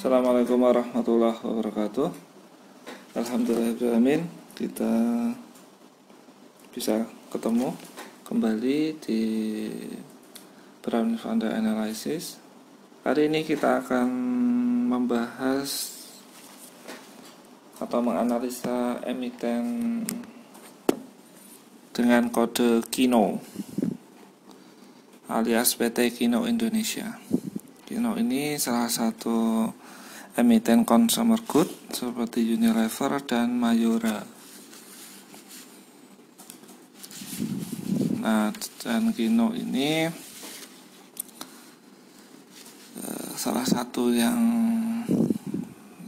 Assalamualaikum warahmatullahi wabarakatuh Alhamdulillahirrahmanirrahim Kita bisa ketemu kembali di Brown Funda Analysis Hari ini kita akan membahas atau menganalisa emiten dengan kode Kino alias PT Kino Indonesia. Kino ini salah satu emiten consumer good seperti Unilever dan Mayora. Nah, dan Kino ini eh, salah satu yang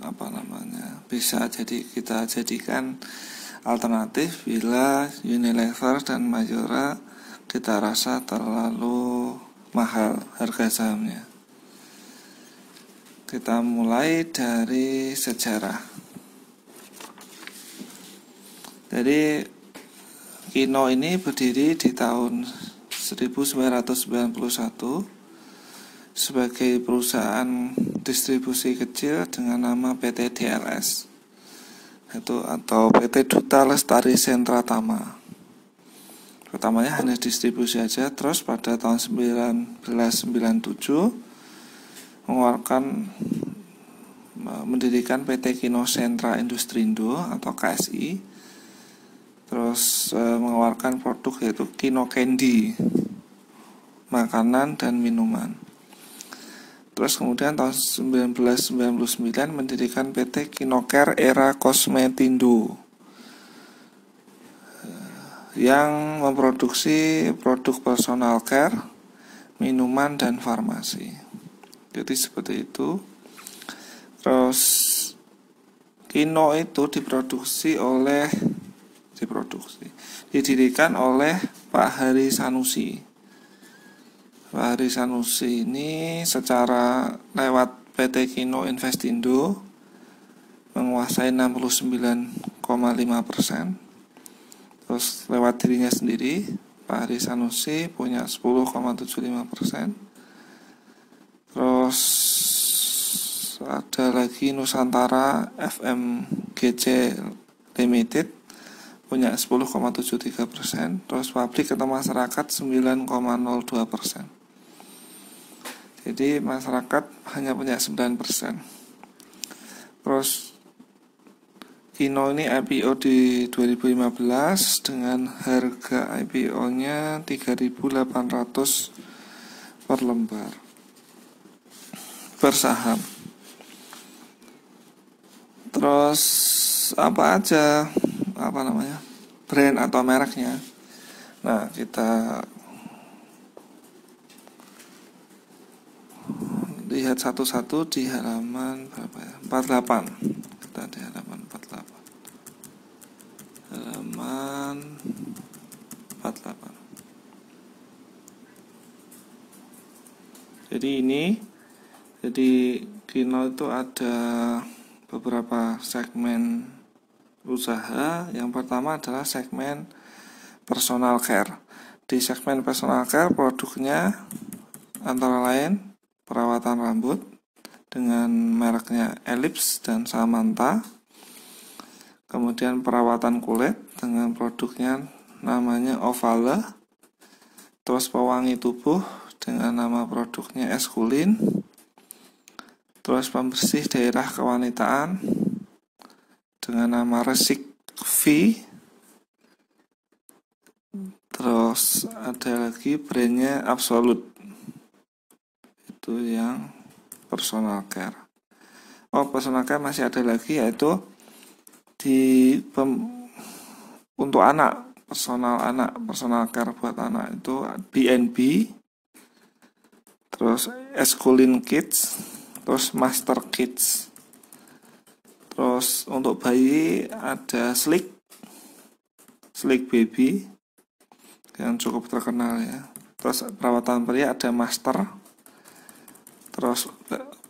apa namanya bisa jadi kita jadikan alternatif bila Unilever dan Mayora kita rasa terlalu mahal harga sahamnya. Kita mulai dari sejarah. Jadi Kino ini berdiri di tahun 1991 sebagai perusahaan distribusi kecil dengan nama PT DLS itu atau PT Duta Lestari Sentra Tama pertamanya hanya distribusi saja terus pada tahun 1997 mengeluarkan mendirikan PT Kino Sentra Industrindo atau KSI terus e, mengeluarkan produk yaitu Kino Candy makanan dan minuman terus kemudian tahun 1999 mendirikan PT Kinocare Era Cosmetindo yang memproduksi produk personal care, minuman dan farmasi. Jadi seperti itu. Terus Kino itu diproduksi oleh diproduksi didirikan oleh Pak Hari Sanusi. Pak Hari Sanusi ini secara lewat PT Kino Investindo menguasai 69,5 persen terus lewat dirinya sendiri Pak Hari Sanusi punya 10,75 persen terus ada lagi Nusantara FMGC Limited punya 10,73 persen. Terus pabrik atau masyarakat 9,02 persen. Jadi masyarakat hanya punya 9 persen. Terus Kino ini IPO di 2015 dengan harga IPO-nya 3.800 per lembar per saham. Terus apa aja apa namanya brand atau mereknya? Nah kita lihat satu-satu di halaman berapa ya? 48 kita di halaman 48 halaman 48 jadi ini jadi Kino itu ada beberapa segmen usaha yang pertama adalah segmen personal care di segmen personal care produknya antara lain perawatan rambut dengan mereknya Ellipse dan Samantha. Kemudian perawatan kulit dengan produknya namanya Ovale. Terus pewangi tubuh dengan nama produknya Eskulin. Terus pembersih daerah kewanitaan dengan nama Resik V. Terus ada lagi brandnya Absolute. Itu yang personal care. Oh, personal care masih ada lagi yaitu di pem, untuk anak, personal anak, personal care buat anak itu BNB, terus Esculin Kids, terus Master Kids. Terus untuk bayi ada Slick, Slick Baby. Yang cukup terkenal ya. Terus perawatan pria ada Master, terus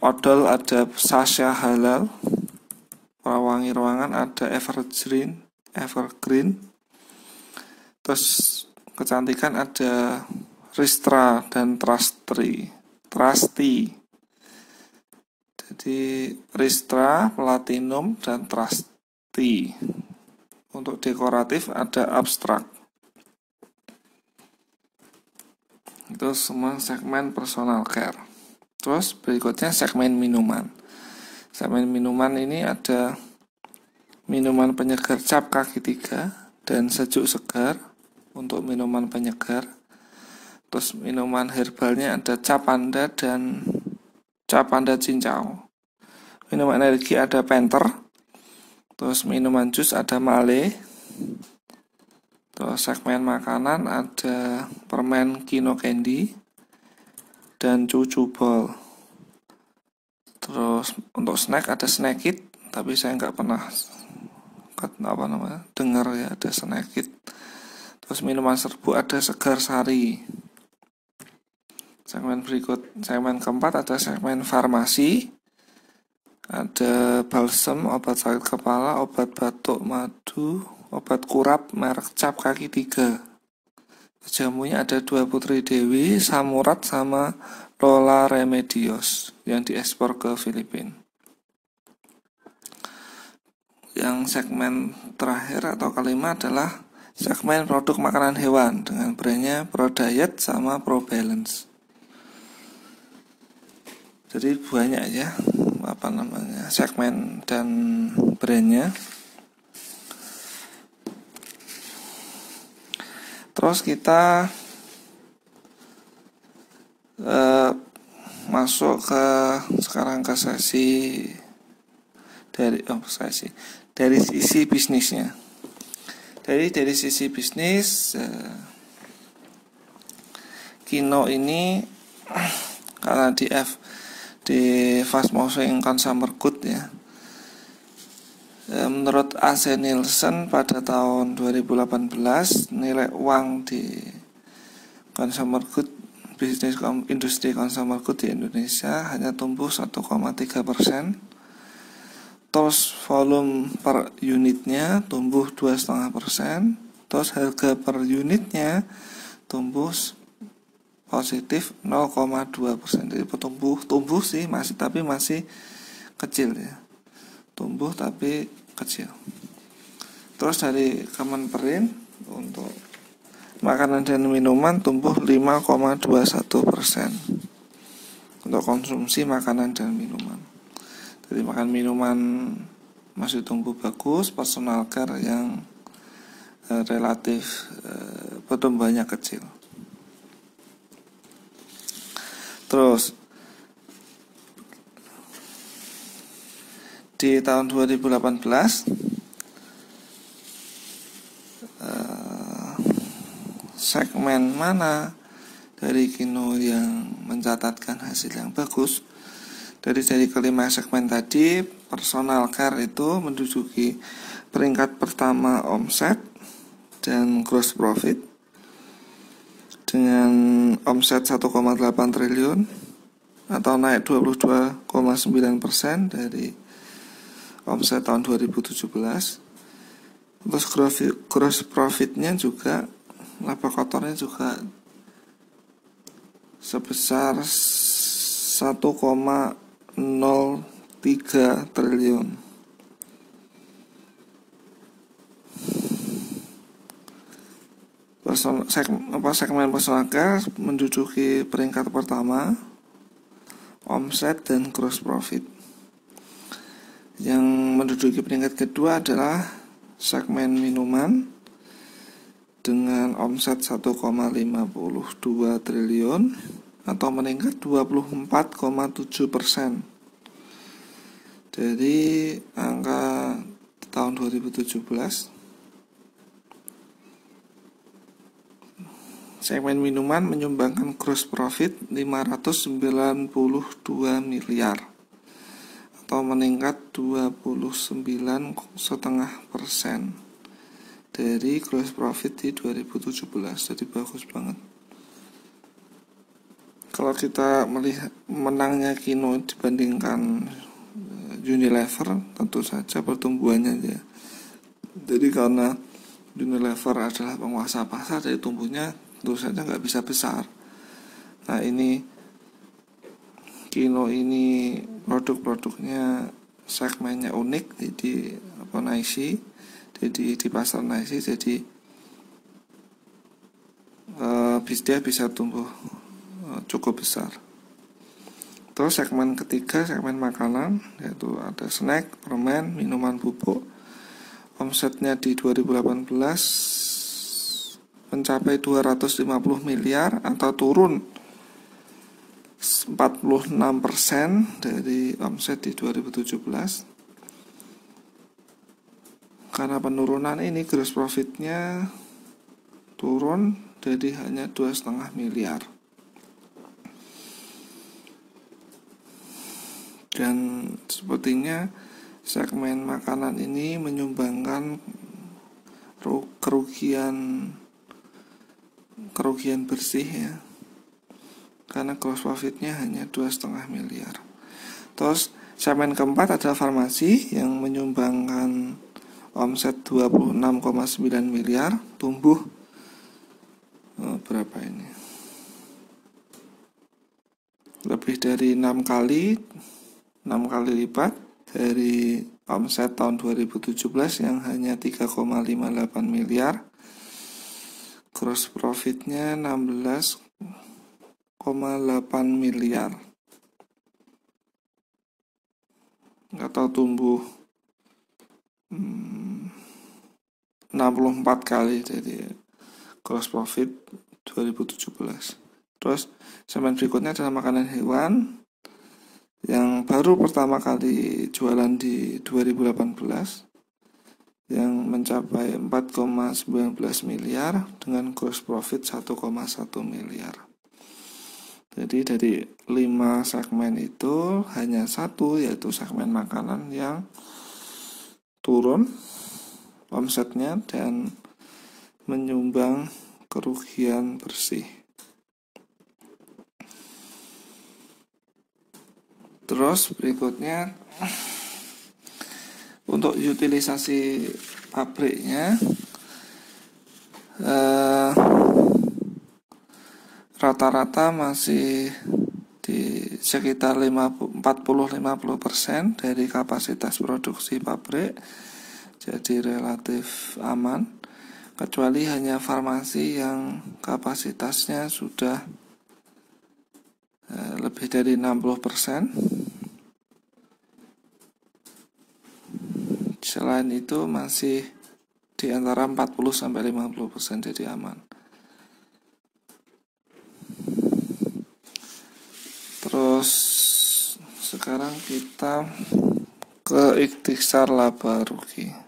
odol ada Sasha Halal. Pewangi ruangan ada Evergreen Evergreen. Terus kecantikan ada Ristra dan Trustri Trusty jadi Ristra, Platinum, dan Trusty. Untuk dekoratif ada abstrak. Itu semua segmen personal care. Terus berikutnya segmen minuman. Segmen minuman ini ada minuman penyegar cap kaki tiga dan sejuk segar untuk minuman penyegar. Terus minuman herbalnya ada cap panda dan cap panda cincau. Minuman energi ada penter. Terus minuman jus ada male. Terus segmen makanan ada permen kino candy dan cucu ball. Terus untuk snack ada snack it, tapi saya nggak pernah apa namanya dengar ya ada snack it. Terus minuman serbu ada segar sari. Segmen berikut, segmen keempat ada segmen farmasi. Ada balsem, obat sakit kepala, obat batuk madu, obat kurap merek cap kaki tiga. Jamunya ada dua putri dewi, samurat sama Lola Remedios yang diekspor ke Filipina. Yang segmen terakhir atau kelima adalah segmen produk makanan hewan dengan brandnya Pro Diet sama Pro Balance jadi banyak ya apa namanya segmen dan brandnya. Terus kita uh, masuk ke sekarang ke sesi dari oh sesi dari sisi bisnisnya. Dari dari sisi bisnis uh, Kino ini karena di F di fast moving consumer good ya. E, menurut AC Nielsen pada tahun 2018 nilai uang di consumer good bisnis industri consumer good di Indonesia hanya tumbuh 1,3 persen. Terus volume per unitnya tumbuh 2,5 persen. Terus harga per unitnya tumbuh positif 0,2 persen. Jadi tumbuh tumbuh sih masih tapi masih kecil ya. Tumbuh tapi kecil. Terus dari Kemenperin untuk makanan dan minuman tumbuh 5,21 persen. Untuk konsumsi makanan dan minuman. Jadi makan minuman masih tumbuh bagus personal care yang eh, relatif eh, pertumbuhannya kecil Terus. Di tahun 2018 eh, segmen mana dari Kino yang mencatatkan hasil yang bagus? Dari dari kelima segmen tadi personal care itu menduduki peringkat pertama omset dan gross profit dengan omset 1,8 triliun atau naik 22,9 persen dari omset tahun 2017 terus gross profitnya juga laba kotornya juga sebesar 1,03 triliun person, segmen, apa, segmen menduduki peringkat pertama omset dan gross profit. Yang menduduki peringkat kedua adalah segmen minuman dengan omset 1,52 triliun atau meningkat 24,7 persen. Dari angka tahun 2017 segmen minuman menyumbangkan gross profit 592 miliar atau meningkat 29,5 persen dari gross profit di 2017 jadi bagus banget. Kalau kita melihat menangnya Kino dibandingkan eh, Unilever tentu saja pertumbuhannya ya. Jadi karena Unilever adalah penguasa pasar jadi tumbuhnya saja nggak bisa besar. Nah ini Kino ini produk-produknya segmennya unik jadi apa naisi jadi di pasar naisi jadi uh, dia bisa tumbuh uh, cukup besar. Terus segmen ketiga segmen makanan yaitu ada snack permen minuman bubuk omsetnya di 2018 mencapai 250 miliar atau turun 46% dari omset di 2017 karena penurunan ini gross profitnya turun jadi hanya dua setengah miliar. Dan sepertinya segmen makanan ini menyumbangkan kerugian kerugian bersih ya karena gross profitnya hanya dua setengah miliar. Terus segmen keempat adalah farmasi yang menyumbangkan omset 26,9 miliar, tumbuh oh, berapa ini? Lebih dari enam kali, enam kali lipat dari omset tahun 2017 yang hanya 3,58 miliar. Gross profitnya 16 1,8 miliar. Atau tumbuh hmm, 64 kali jadi gross profit 2017 terus segmen berikutnya adalah makanan hewan yang baru pertama kali jualan di 2018 yang mencapai 4,19 miliar dengan gross profit 1,1 miliar jadi dari lima segmen itu hanya satu yaitu segmen makanan yang turun omsetnya dan menyumbang kerugian bersih. Terus berikutnya untuk utilisasi pabriknya eh, rata-rata masih di sekitar 40-50% dari kapasitas produksi pabrik jadi relatif aman kecuali hanya farmasi yang kapasitasnya sudah eh, lebih dari 60% selain itu masih di antara 40 sampai 50% jadi aman. Terus sekarang kita ke ikhtisar laba rugi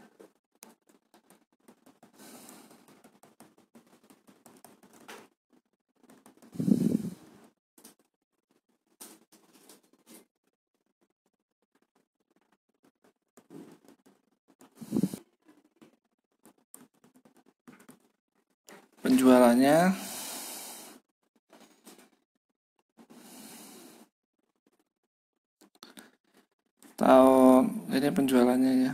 penjualannya tahun ini penjualannya ya.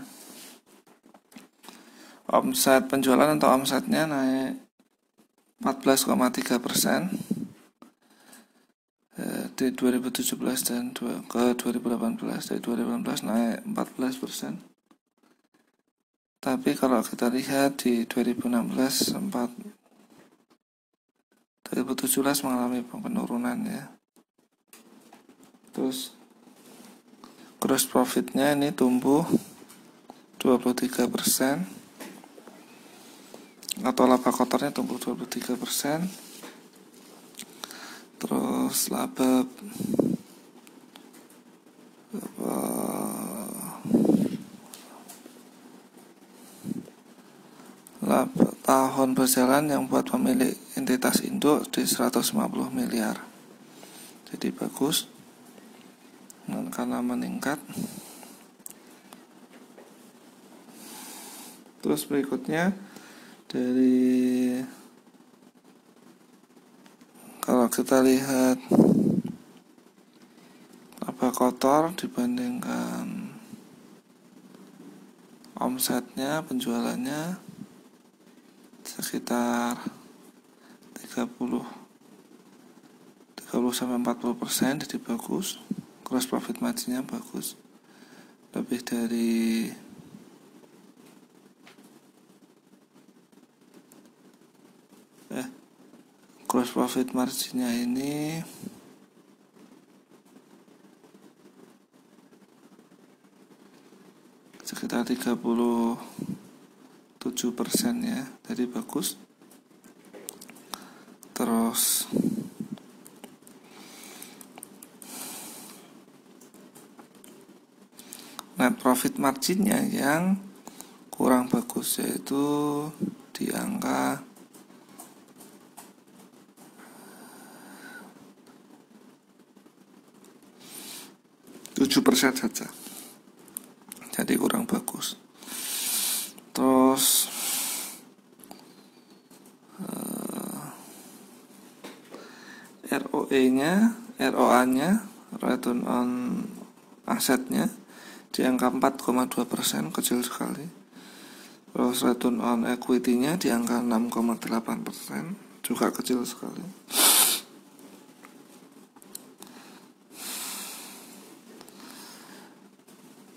Omset penjualan atau omsetnya naik 14,3 persen eh, di 2017 dan ke 2018 dari 2018 naik 14 persen. Tapi kalau kita lihat di 2016 sempat 2017 mengalami penurunan ya. Terus gross profitnya ini tumbuh 23% atau laba kotornya tumbuh 23% terus laba laba tahun berjalan yang buat pemilik entitas induk di 150 miliar. Jadi bagus karena meningkat. Terus berikutnya dari kalau kita lihat apa kotor dibandingkan omsetnya penjualannya sekitar 30 30 sampai 40 persen jadi bagus gross profit marginnya bagus. Lebih dari eh gross profit marginnya ini sekitar 37 persen ya. Jadi bagus terus net profit marginnya yang kurang bagus yaitu di angka tujuh persen saja. Jadi kurang bagus. Terus eh, ROE nya ROA nya return on asetnya di angka 4,2 persen kecil sekali. Terus return on equity-nya di angka 6,8 persen juga kecil sekali.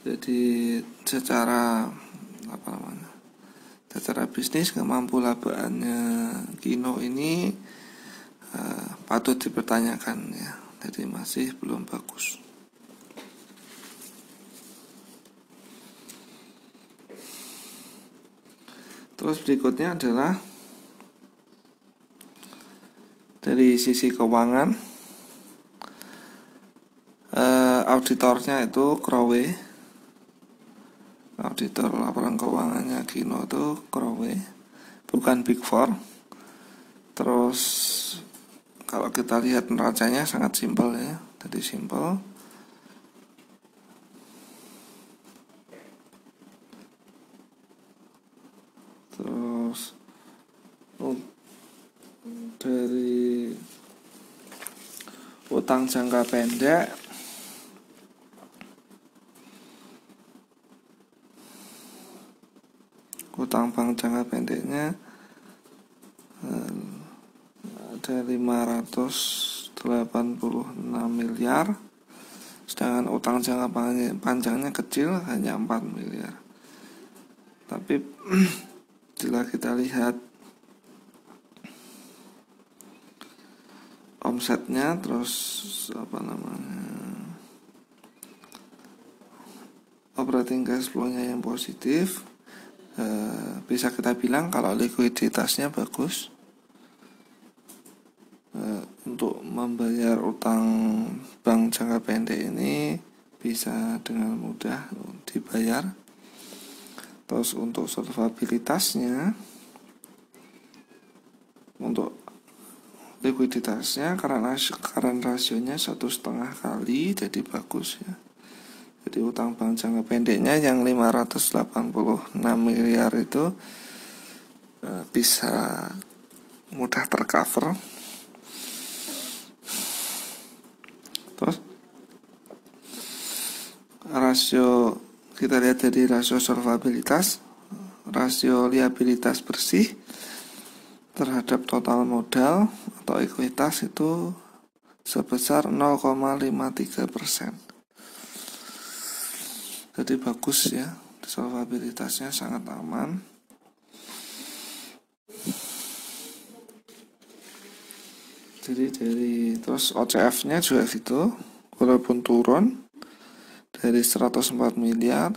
Jadi secara apa namanya secara bisnis kemampuan Kino ini uh, patut dipertanyakan ya. Jadi masih belum bagus Terus berikutnya adalah dari sisi keuangan uh, auditornya itu Crowe auditor laporan keuangannya Kino itu Crowe bukan Big Four. Terus kalau kita lihat neracanya sangat simpel ya jadi simpel terus oh, dari utang jangka pendek. Utang bank jangka pendeknya eh, ada 586 miliar. Sedangkan utang jangka panjangnya kecil hanya 4 miliar. Tapi Setelah kita lihat omsetnya terus apa namanya operating cash flow-nya yang positif eh, bisa kita bilang kalau likuiditasnya bagus. Eh, untuk membayar utang bank jangka pendek ini bisa dengan mudah dibayar. Terus untuk solvabilitasnya untuk likuiditasnya karena karena rasionya satu setengah kali jadi bagus ya. Jadi utang bank jangka pendeknya yang 586 miliar itu e, bisa mudah tercover. Terus rasio kita lihat dari rasio solvabilitas rasio liabilitas bersih terhadap total modal atau ekuitas itu sebesar 0,53 persen. Jadi bagus ya solvabilitasnya sangat aman. Jadi dari terus OCF nya juga gitu walaupun turun dari 104 miliar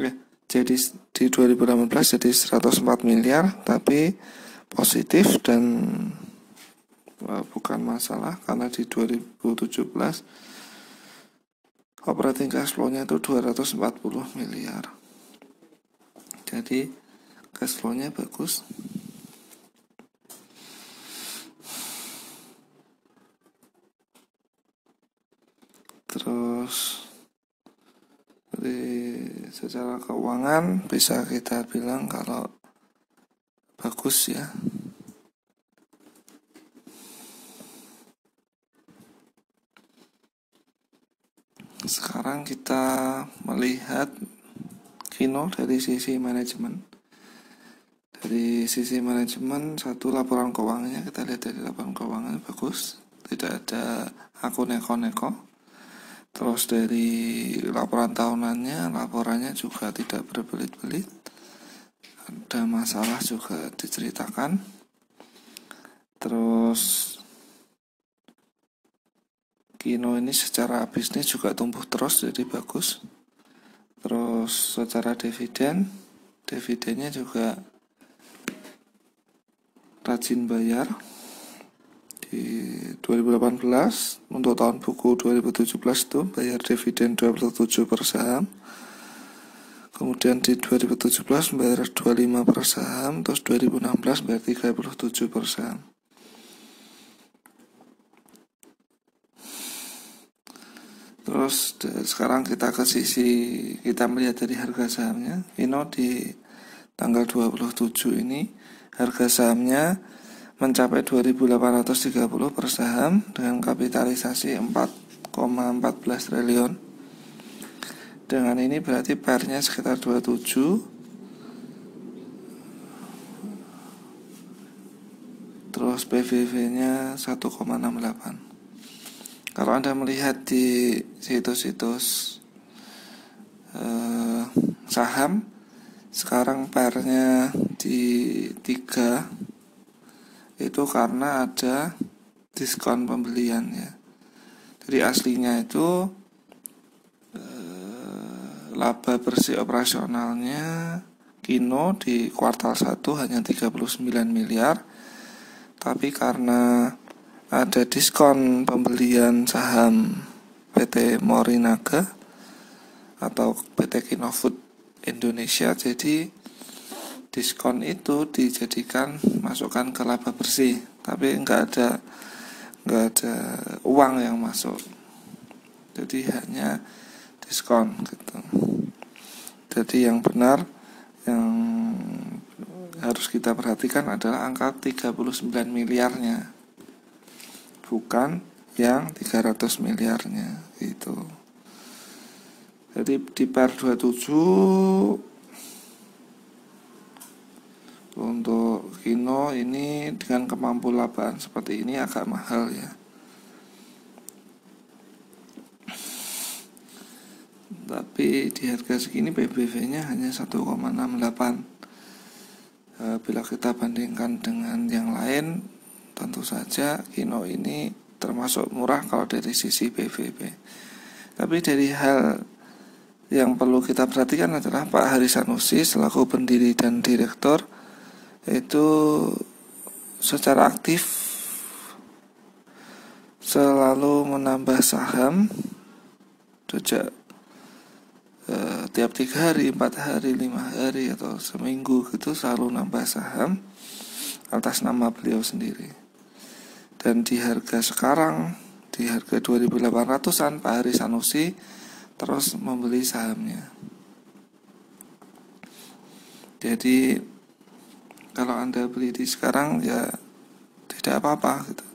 ya, jadi di 2018 jadi 104 miliar tapi positif dan uh, bukan masalah karena di 2017 operating cash flow-nya itu 240 miliar. Jadi cash flow-nya bagus. Terus dari secara keuangan bisa kita bilang kalau bagus ya. Sekarang kita melihat Kino dari sisi manajemen. Dari sisi manajemen satu laporan keuangannya kita lihat dari laporan keuangan bagus. Tidak ada akun neko-neko terus dari laporan tahunannya laporannya juga tidak berbelit-belit. Ada masalah juga diceritakan. Terus Kino ini secara bisnis juga tumbuh terus jadi bagus. Terus secara dividen dividennya juga rajin bayar di 2018 untuk tahun buku 2017 itu bayar dividen 27 per saham. Kemudian di 2017 bayar 25 per saham terus 2016 bayar 37 per saham. Terus sekarang kita ke sisi kita melihat dari harga sahamnya. Ino di tanggal 27 ini harga sahamnya mencapai 2.830 per saham dengan kapitalisasi 4,14 triliun. Dengan ini berarti pernya sekitar 27 terus PVV-nya 1,68. Kalau Anda melihat di situs-situs eh, saham sekarang pernya di 3 itu karena ada diskon pembelian ya. Jadi aslinya itu eh, laba bersih operasionalnya Kino di kuartal 1 hanya 39 miliar. Tapi karena ada diskon pembelian saham PT Morinaga atau PT Kino Food Indonesia jadi diskon itu dijadikan masukkan ke laba bersih. Tapi nggak ada nggak ada uang yang masuk. Jadi hanya diskon gitu. Jadi yang benar yang harus kita perhatikan adalah angka 39 miliarnya. Bukan yang 300 miliarnya itu jadi di per 27 untuk kino ini dengan kemampuan labaan seperti ini agak mahal ya. Tapi di harga segini PBV nya hanya 1,68 e, bila kita bandingkan dengan yang lain tentu saja kino ini termasuk murah kalau dari sisi PBV tapi dari hal yang perlu kita perhatikan adalah Pak Hari Sanusi selaku pendiri dan direktur itu secara aktif selalu menambah saham sejak eh, tiap tiga hari, empat hari, lima hari atau seminggu gitu selalu nambah saham atas nama beliau sendiri. Dan di harga sekarang di harga 2800-an Pak Hari Sanusi terus membeli sahamnya. Jadi kalau anda beli di sekarang ya tidak apa-apa gitu.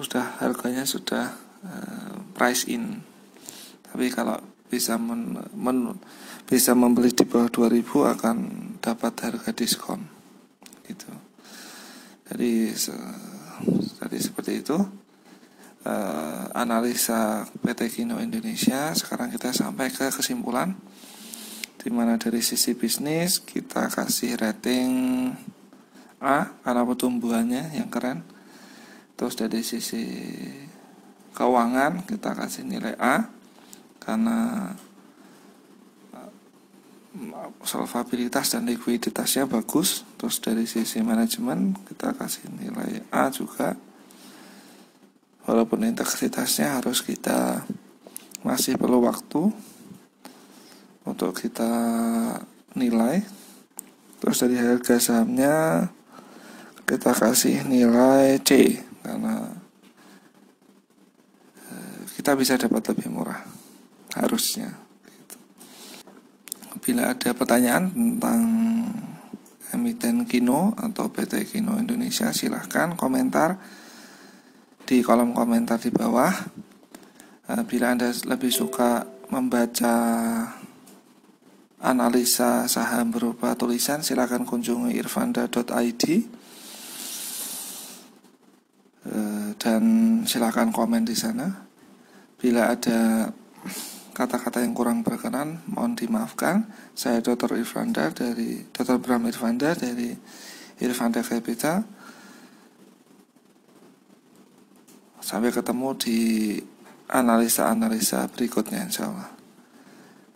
Sudah harganya sudah uh, price in. Tapi kalau bisa men, men, bisa membeli di bawah 2000 akan dapat harga diskon gitu. Jadi se, seperti itu. Uh, analisa PT Kino Indonesia sekarang kita sampai ke kesimpulan di mana dari sisi bisnis kita kasih rating A karena pertumbuhannya yang keren. Terus dari sisi keuangan kita kasih nilai A karena eh, solvabilitas dan likuiditasnya bagus. Terus dari sisi manajemen kita kasih nilai A juga. Walaupun integritasnya harus kita masih perlu waktu untuk kita nilai terus dari harga sahamnya kita kasih nilai C karena eh, kita bisa dapat lebih murah harusnya gitu. bila ada pertanyaan tentang emiten Kino atau PT Kino Indonesia silahkan komentar di kolom komentar di bawah eh, bila anda lebih suka membaca analisa saham berupa tulisan silakan kunjungi irfanda.id eh, dan silakan komen di sana Bila ada kata-kata yang kurang berkenan, mohon dimaafkan. Saya Dr. Irfanda dari Dr. Bram Irfanda dari Irfanda Capital. Sampai ketemu di analisa-analisa berikutnya insya Allah.